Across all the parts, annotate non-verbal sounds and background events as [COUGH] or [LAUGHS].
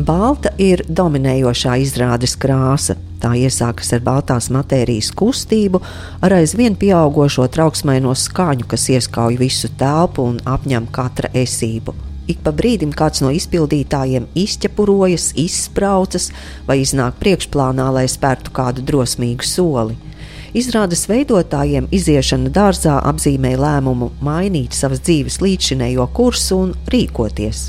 Balta ir dominējošā izrādes krāsa. Tā iesākas ar baltās matērijas kustību, ar aizvien pieaugušo trauksmaino skaņu, kas ieskauj visu telpu un apņem katra esību. Ik pa brīdim kāds no izpildītājiem izķepurojas, izspraucas vai iznāk priekšplānā, lai spērtu kādu drosmīgu soli. Izrādes veidotājiem iziešana dārzā apzīmē lēmumu mainīt savas dzīves līdzšinējo kursu un rīkoties.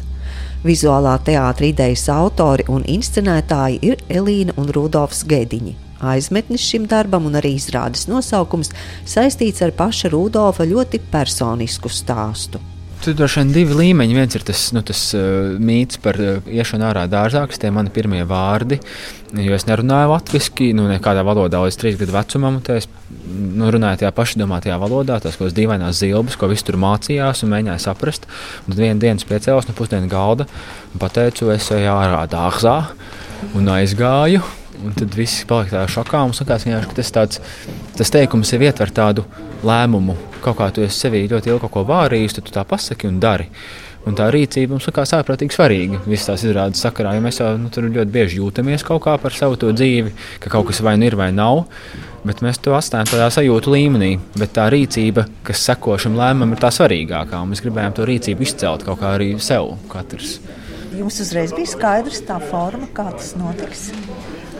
Vizuālā teātra idejas autori un inscenētāji ir Elīna un Rudolfs Gediņi. Aizmetnis šim darbam un arī izrādes nosaukums saistīts ar paša Rudolfa ļoti personisku stāstu. Tur droši vien divi līmeņi. Viens ir tas, nu, tas uh, mīts par uh, iešanu ārā dārzā, kas tie mani pirmie vārdi. Jo es nerunāju latviešu, nu, nekādā valodā līdz trīs gadu vecumam. Es nu, runāju tajā pašdomātajā valodā, tās kaut kādas dīvainas zilbes, ko viss tur mācījās un mēģināja saprast. Un tad vienā dienā piecēlos no pusdienas galda un pateicu, es eju ārā dārzā un aizgāju. Un tad viss palika tādā šokā. Mums liekas, ka tas, tāds, tas teikums jau ietver tādu lēmumu. Kaut kā tu sevi ļoti ilgi kaut ko vārījis, tad tu tā pasaki un dari. Un tā rīcība mums likās ārprātīgi svarīga. Visas tās izrādes sakarā, jo mēs jau nu, ļoti bieži jūtamies kaut kā par savu dzīvi, ka kaut kas vai nu ir vai nav. Bet mēs to atstājam tādā sajūtu līmenī. Bet tā rīcība, kas seko šim lēmumam, ir tā svarīgākā. Mēs gribējām to rīcību izcelt kaut kā arī sev. Katrs. Jums uzreiz bija skaidrs tā forma, kā tas notiks.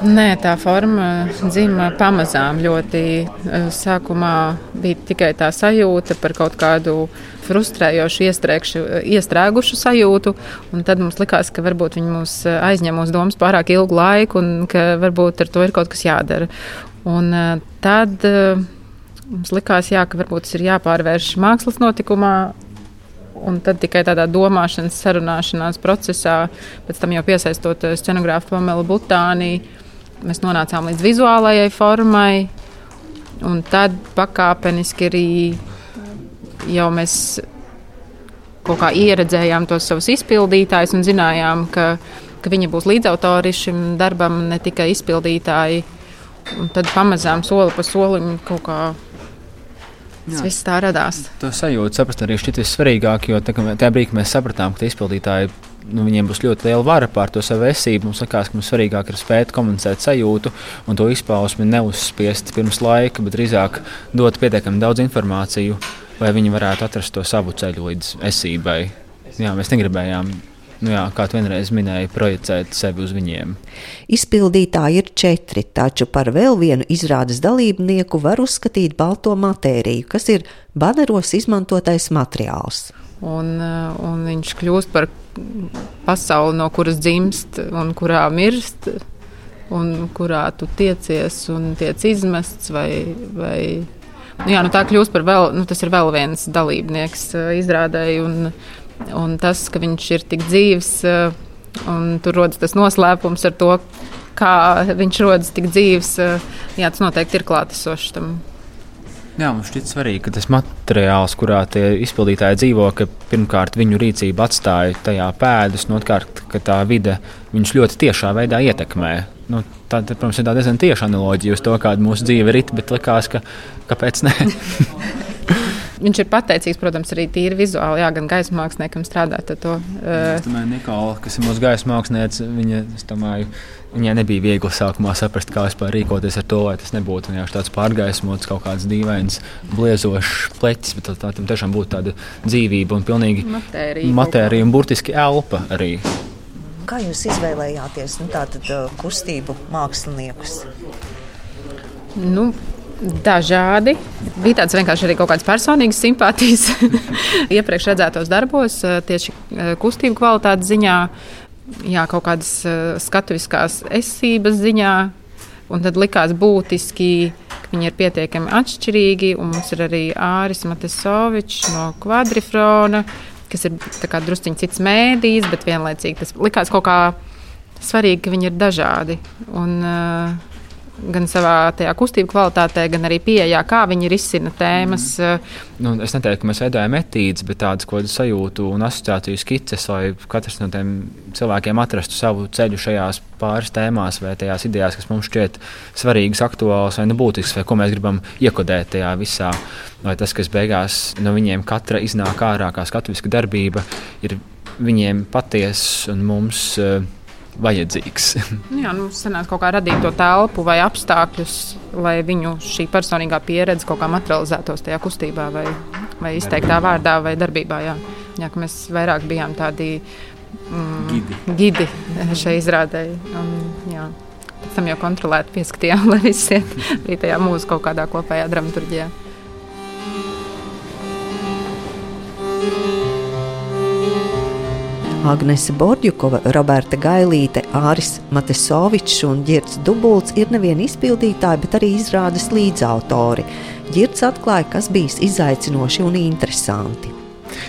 Nē, tā forma dzimta pamazām. Ļoti eh, sākumā bija tikai tā sajūta par kaut kādu frustrējošu, iestrēgušu sajūtu. Tad mums likās, ka varbūt viņi mūs eh, aizņem uz domas pārāk ilgu laiku un ka varbūt ar to ir kaut kas jādara. Un eh, tad mums likās, jā, ka varbūt tas ir jāpārvērš mākslas notikumā. Un tad tikai tādā domāšanas, sarunāšanās procesā, pēc tam jau piesaistot scenogrāfu Pamelu Butāniju, mēs nonācām līdz vizuālajai formai, un tad pakāpeniski arī jau mēs kaut kā ieredzējām tos savus izpildītājus un zinājām, ka, ka viņi būs līdzautori šim darbam, ne tikai izpildītāji. Un tad pamazām soli pa solim kaut kā Tas Jā. viss tā radās. To sajūtu saprast arī šķiet vissvarīgāk, jo tajā brīdī, mēs sapratām, ka izpildītāji nu, viņiem būs ļoti liela vara pār to savu esību. Mums liekas, ka mums svarīgāk ir spēt komunicēt sajūtu un to izpausmi neuzspiest pirms laika, bet drīzāk dot pietiekami daudz informāciju, lai viņi varētu atrast to savu ceļu līdz esībai. Jā, mēs negribējām nu jā, kā tu vienreiz minēji, projicēt sevi uz viņiem. Izpildītāji ir četri, taču par vēl vienu izrādes dalībnieku var uzskatīt balto matēriju, kas ir baneros izmantotais materiāls. Un, un viņš kļūst par pasauli, no kuras dzimst un kurā mirst, un kurā tu tiecies un tiec izmests. Vai, vai, nu jā, nu tā kļūst par vēl, nu tas ir vēl viens dalībnieks izrādēji. Un, un tas, ka viņš ir tik dzīves, un tur rodas tas noslēpums ar to, kā viņš rodas tik dzīves, jā, tas noteikti ir klātesošs tam Jā, man šķiet svarīgi, ka tas materiāls, kurā tie izpildītāji dzīvo, ka pirmkārt viņu rīcība atstāja tajā pēdas, un otrkārt, ka tā vide viņus ļoti tiešā veidā ietekmē. Nu, tā, protams, ir diezgan tieša analoģija uz to, kāda mūsu dzīve ir, bet likās, ka kāpēc ne? [LAUGHS] Viņš ir pateicīgs, protams, arī tīri vizuāli, jā, gan gaisa māksliniekam strādāt ar to. Es domāju, Nikola, kas ir mūsu gaisa mākslinieks, viņa, domāju, viņai nebija viegli sākumā saprast, kā vispār rīkoties ar to, lai tas nebūtu vienkārši tāds pārgaismots, kaut kāds dīvains, bliezošs pleķis, bet tā, tā tam tiešām būtu tāda dzīvība un pilnīgi matērija, matērija un burtiski elpa arī. Kā jūs izvēlējāties nu, tātad, kustību māksliniekus? Nu, Dažādi. Bija tāds vienkārši arī kaut kāds personīgs simpātijas [LAUGHS] iepriekš redzētos darbos, eh, tieši eh, kustību kvalitātes ziņā, jā, kaut kādas eh, skatuviskās esības ziņā. Un tad likās būtiski, ka viņi ir pietiekami atšķirīgi. Mums ir arī Āris Matesovičs no Quadrifrona, kas ir drusciņš cits mēdījis, bet vienlaicīgi tas likās kaut kā svarīgi, ka viņi ir dažādi. Un, uh, gan savā kustību kvalitātē, gan arī pieejā, kā viņi risina tēmas. Mm. Nu, es neteiktu, ka mēs veidojam etīdes, bet tādas ko sajūtu un asociāciju skices, lai katrs no tiem cilvēkiem atrastu savu ceļu šajās pāris tēmās vai tajās idejās, kas mums šķiet svarīgas, aktuālas vai nu būtiskas, vai ko mēs gribam iekodēt tajā visā. Lai tas, kas beigās no viņiem katra iznāk ārā kā skatuviska darbība, ir viņiem patiesa un mums. Uh, vajadzīgs. Jā, nu, sanāk kaut kā radīt to telpu vai apstākļus, lai viņu šī personīgā pieredze kaut kā materializētos tajā kustībā vai, vai izteiktā vārdā vai darbībā. Jā, jā mēs vairāk bijām tādi mm, gidi. gidi šai izrādē. Un. Pēc tam jau kontrolēti pieskatījām, lai viss iet arī tajā mūsu kaut kādā kopējā dramaturgijā. Agnese Borģukova, Roberta Gailīte, Āris Matesovičs un Girts Dubults ir nevien izpildītāji, bet arī izrādes līdzautori. Girts atklāja, kas bijis izaicinoši un interesanti.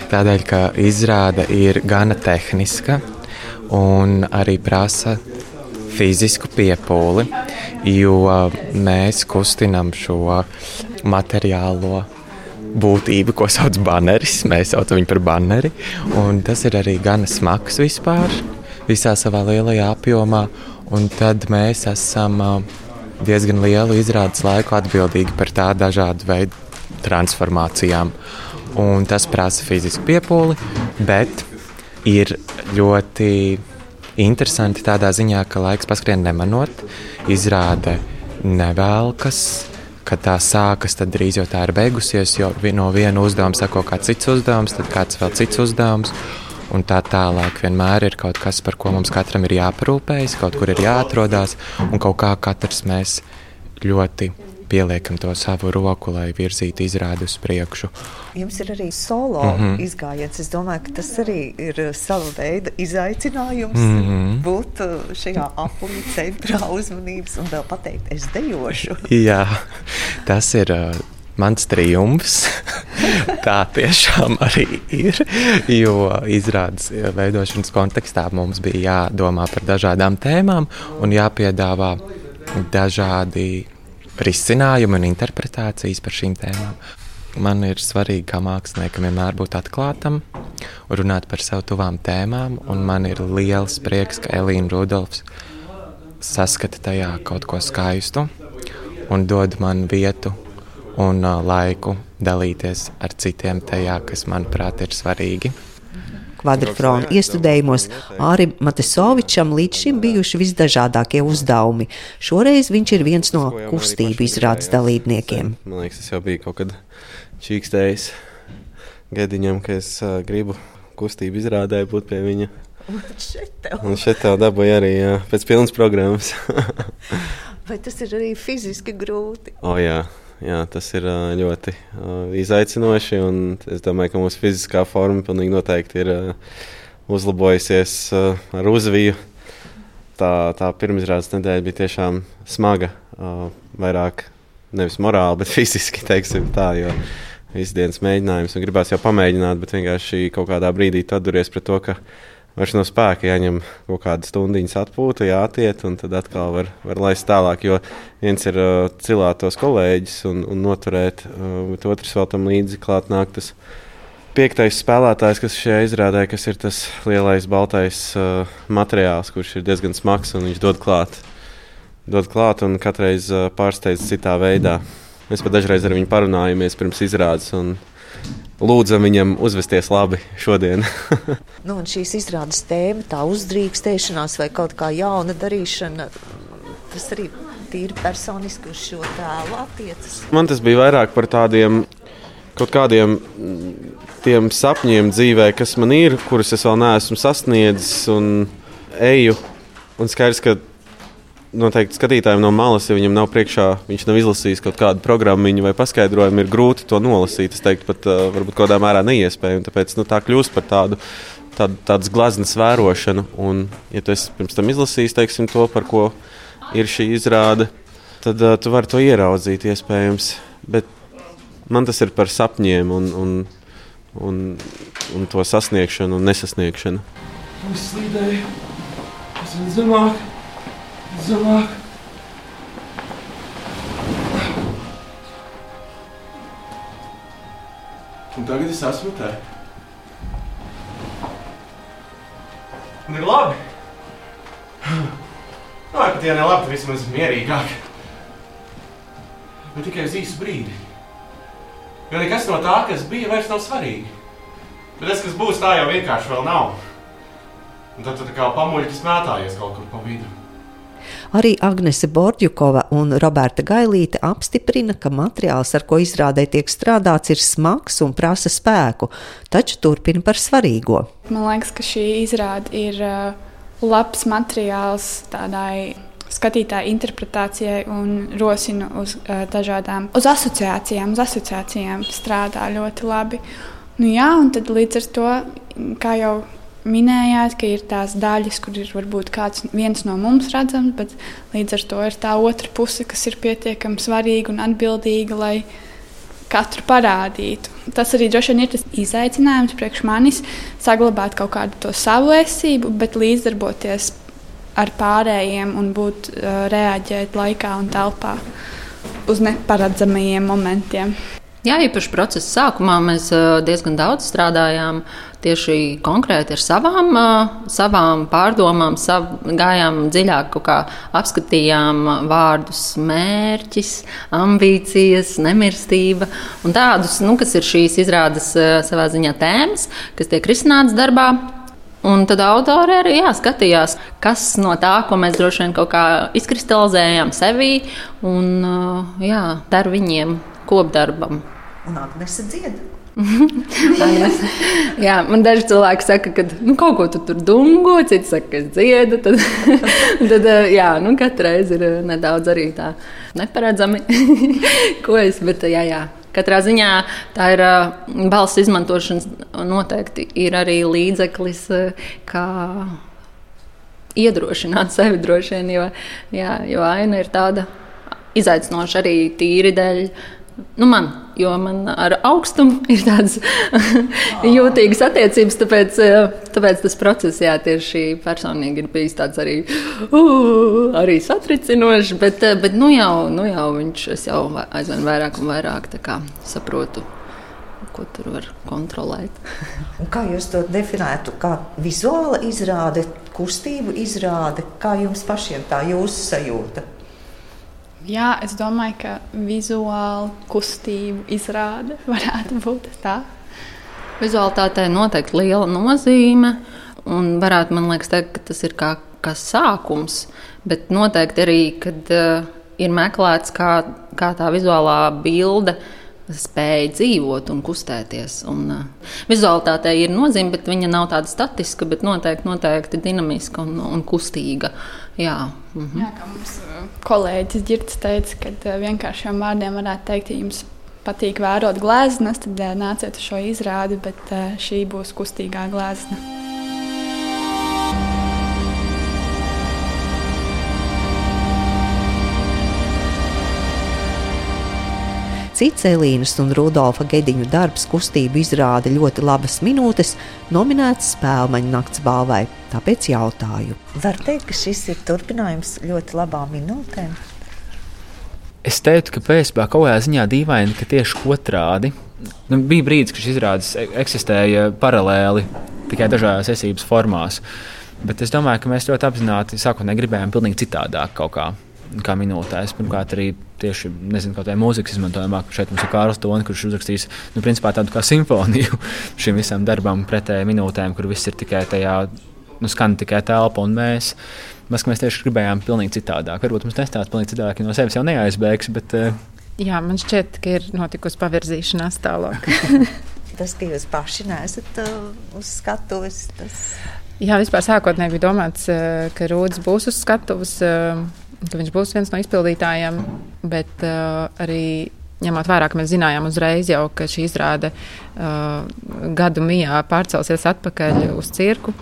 Tādēļ, ka izrāde ir gana tehniska un arī prasa fizisku piepūli, jo mēs kustinām šo materiālo būtību, ko sauc par baneris. Mēs saucam viņu par baneri. Tas ir arī gan smags vispār, visā savā lielajā apjomā. Un tad mēs esam diezgan lielu izrādes laiku atbildīgi par tā dažādu veidu transformācijām. Un tas prasa fizisku piepūli, bet ir ļoti interesanti tādā ziņā, ka laiks paskrien nemanot, izrāde nevēlkas kad tā sākas, tad drīz jau tā ir beigusies. Jo no viena uzdevuma sako kāds cits uzdevums, tad kāds vēl cits uzdevums. Un tā tālāk vienmēr ir kaut kas, par ko mums katram ir jāparūpējas, kaut kur ir jāatrodas, un kaut kā katrs mēs ļoti pieliekam to savu roku, lai virzītu izrādi uz priekšu. Jums ir arī solo mm -hmm. izgājiens. Es domāju, ka tas arī ir uh, sava veida izaicinājums mm -hmm. būt uh, šajā aplī centrā uzmanības un vēl pateikt, es dejošu. [LAUGHS] Jā, tas ir. Uh, mans triumfs. [LAUGHS] Tā tiešām arī ir. Jo izrādes veidošanas kontekstā mums bija jādomā par dažādām tēmām un jāpiedāvā dažādi risinājumi un interpretācijas par šīm tēmām. Man ir svarīgi, kā māksliniekam, vienmēr būt atklātam un runāt par sev tuvām tēmām. Man ir liels prieks, ka Elīna Rudolfs saskata tajā kaut ko skaistu un dod man vietu un uh, laiku dalīties ar citiem tajā, kas manuprāt ir svarīgi kvadrifrona iestudējumos Ārim Matesovičam līdz šim bijuši visdažādākie uzdevumi. Šoreiz viņš ir viens no kustību izrādes dalībniekiem. Man liekas, tas jau bija kaut kad čīkstējis Gediņam, ka es uh, gribu kustību izrādē būt pie viņa. Un šeit tev dabūja arī jā, pēc pilnas programmas. [LAUGHS] Vai tas ir arī fiziski grūti? O, jā jā, tas ir ļoti izaicinoši. Es domāju, ka mūsu fiziskā forma pilnīgi noteikti ir uzlabojusies ar uzviju. Tā, tā pirmizrādes nedēļa bija tiešām smaga. Vairāk nevis morāli, bet [LAUGHS] fiziski. Tā, jo visas dienas mēģinājums, un gribās jau pamēģināt, bet vienkārši kaut kādā brīdī atduries pret to, ka vairs no spēka jāņem kaut kāda stundiņas atpūta, jātiet, un tad atkal var, var laist tālāk. Jo viens ir uh, cilāt tos kolēģis un, un noturēt, uh, bet otrs vēl tam līdzi klāt nāk tas piektais spēlētājs, kas šajā izrādē, kas ir tas lielais baltais uh, materiāls, kurš ir diezgan smags un viņš dod klāt. Dod klāt un katreiz uh, pārsteidz citā veidā. Mēs pat dažreiz ar viņu parunājamies pirms izrādes. Un, lūdzam viņam uzvesties labi šodien. [LAUGHS] nu, šīs izrādes tēma, tā uzdrīkstēšanās vai kaut kā jauna darīšana, tas arī tīri personiski uz šo tēlu attiecas. Man tas bija vairāk par tādiem kaut kādiem tiem sapņiem dzīvē, kas man ir, kurus es vēl neesmu sasniedzis un eju. Un skaidrs, ka noteikti skatītājiem no malas, ja viņam nav priekšā, viņš nav izlasījis kaut kādu programmu vai paskaidrojumu, ir grūti to nolasīt. Es teiktu, pat uh, varbūt kaut kādā mērā neiespējami. Tāpēc nu, tā kļūst par tādu. Tād, tādas glazūras vērošanu, un, ja tu esi pirms tam izlasījis teiksim, to, par ko ir šī izrāde, tad uh, tu vari to ieraudzīt, iespējams. Bet man tas ir par sapņiem un, un, un, un to sasniegšanu un nesasniegšanu. Es slīdēju, es esmu zemāk zemāk. Un tagad es esmu te. Un ir labi. Vai pat ja ne labi, tad vismaz mierīgāk. Bet tikai uz īsu brīdi. Jo nekas no tā, kas bija, vairs nav svarīgi. Bet tas, kas būs, tā jau vienkārši vēl nav. Un tad tu kā pamuļķis mētājies kaut kur pa vidu. Arī Agnese Bordjukova un Roberta Gailīte apstiprina, ka materiāls, ar ko izrādē tiek strādāts, ir smags un prasa spēku, taču turpina par svarīgo. Man liekas, ka šī izrāde ir uh, labs materiāls tādai skatītāja interpretācijai un rosina uz uh, dažādām uz asociācijām. Uz asociācijām strādā ļoti labi. Nu, jā, un tad līdz ar to, kā jau minējāt, ka ir tās daļas, kur ir varbūt kāds viens no mums redzams, bet līdz ar to ir tā otra puse, kas ir pietiekami svarīga un atbildīga, lai katru parādītu. Tas arī droši vien ir tas izaicinājums priekš manis, saglabāt kaut kādu to savu esību, bet līdzdarboties ar pārējiem un būt reaģēt laikā un telpā uz neparedzamajiem momentiem. Jā, īpaši procesa sākumā mēs diezgan daudz strādājām tieši konkrēti ar savām, savām pārdomām, sav, gājām dziļāk, apskatījām vārdus, mērķis, ambīcijas, nemirstība un tādus, nu, kas ir šīs izrādes savā ziņā tēmas, kas tiek risināts darbā. Un tad autori arī jā, skatījās, kas no tā, ko mēs droši vien kaut kā izkristalizējām sevī, un jā, dar viņiem kopdarbam. Un Agnese dzied. [LAUGHS] jā, man daži cilvēki saka, ka nu, kaut ko tu tur dungo, citi saka, ka es dziedu. Tad, [LAUGHS] tad jā, nu, katra reize ir nedaudz arī tā neparedzami, [LAUGHS] ko es. Bet, jā, jā. Katrā ziņā tā ir balss izmantošana, noteikti ir arī līdzeklis, kā iedrošināt sevi droši vien, jo, jā, jo aina ir tāda izaicinoša arī tīri dēļ Nu, man, jo man ar augstumu ir tādas [LAUGHS] jūtīgas attiecības, tāpēc, eh, tāpēc tas process, jā, tieši personīgi ir bijis tāds arī, uh, arī satricinošs, bet, eh, bet nu jau, nu jau viņš jau aizvien vairāk un vairāk kā, saprotu. Ko tur var kontrolēt? [LAUGHS] kā jūs to definētu? Kā vizuāla izrāde, kustību izrāde, kā jums pašiem tā jūsu sajūta? Jā, es domāju, ka vizuāli kustību izrāde [LAUGHS] varētu būt tā. Vizualitātei noteikti liela nozīme. Un varētu, man liekas, teikt, ka tas ir kā, kā sākums, bet noteikti arī, kad uh, ir meklēts, kā, kā tā vizuālā bilde spēja dzīvot un kustēties. Un, uh, vizualitātei ir nozīme, bet viņa nav tāda statiska, bet noteikti, noteikti dinamiska un, un kustīga. Jā, mhm. Jā kā mums kolēģis Girts teica, ka vienkāršiem vārdiem varētu teikt, ja jums patīk vērot gleznas, tad nāciet uz šo izrādi, bet šī būs kustīgā glezna. Cits Elīnas un Rudolfa Gediņu darbs kustību izrāda ļoti labas minūtes, nominēts Spēlmaņa nakts balvai. Tāpēc jautāju. Var teikt, ka šis ir turpinājums ļoti labām minūtēm? Es teiktu, ka pēcpusdienā kaut kādā ziņā dīvaini, ka tieši otrādi. Nu, bija brīdis, kad šis izrādes e- eksistēja paralēli tikai dažādās esības formās. Bet es domāju, ka mēs ļoti apzināti sākotnēji gribējām pavisam citādāk kaut kā kā minūtēs. Pirmkārt, arī tieši nezinu, kāda mūzikas izmantojamā. Šeit mums ir Kārls Tonis, kurš uzrakstījis nu, tādu kā simfoniju [LAUGHS] šim visam darbam, pretēji minūtēm, kur viss ir tikai tajā, nu, skan tikai telpa un mēs. Mēs, mēs tieši gribējām pilnīgi citādāk. Varbūt mums nestāsta pilnīgi citādāk, ja no sevis jau neaizbēgs. Bet, uh... Jā, man šķiet, ka ir notikusi pavirzīšanās tālāk. [LAUGHS] tas, ka jūs paši nesat uh, uz skatuves. Tas... Jā, vispār sākotnēji bija domāts, uh, ka Rūdas būs uz skatuves. Uh, ka viņš būs viens no izpildītājiem, bet uh, arī ņemot vērā, ka mēs zinājām uzreiz, jau, ka šī izrāde uh, gadu mijā pārcelsies atpakaļ uz cirku.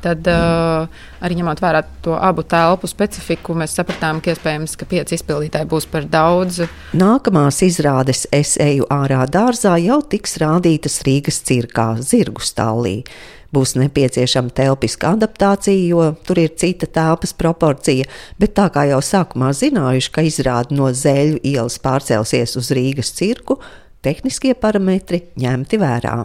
Tad uh, arī ņemot vērā to abu telpu specifiku, mēs sapratām, ka iespējams, ka pieci izpildītāji būs par daudz. Nākamās izrādes Es eju ārā dārzā jau tiks rādītas Rīgas cirkā, Zirgu stāvī būs nepieciešama telpiska adaptācija, jo tur ir cita telpas proporcija, bet tā kā jau sākumā zinājuši, ka izrāda no Zēļu ielas pārcelsies uz Rīgas cirku, tehniskie parametri ņemti vērā.